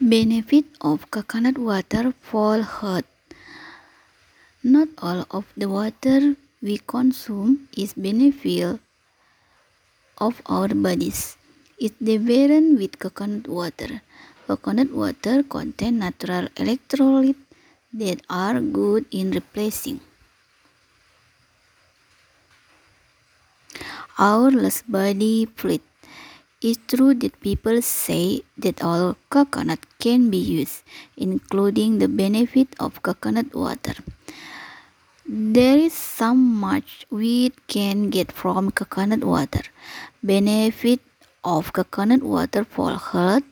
Benefit of coconut water for health. Not all of the water we consume is beneficial of our bodies. It's different with coconut water. Coconut water contains natural electrolytes that are good in replacing our lost body fluid. It's true that people say that all coconut can be used, including the benefit of coconut water. There is so much we can get from coconut water. Benefit of coconut water for health.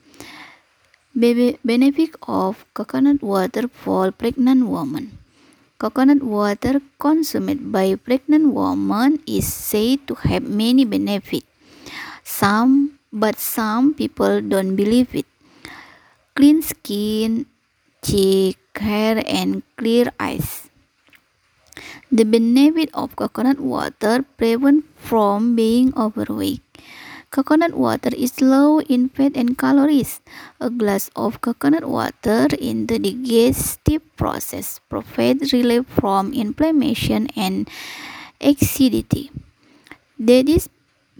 benefit of coconut water for pregnant women. Coconut water consumed by pregnant women is said to have many benefits. Some but some people don't believe it. Clean skin, cheek, hair, and clear eyes. The benefit of coconut water prevent from being overweight. Coconut water is low in fat and calories. A glass of coconut water in the digestive process provides relief from inflammation and acidity. That is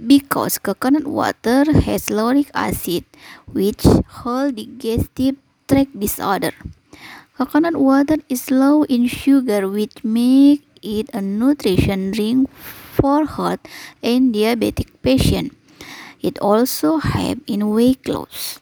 because coconut water has lauric acid, which hold digestive tract disorder. Coconut water is low in sugar, which makes it a nutrition drink for heart and diabetic patients. It also helps in weight loss.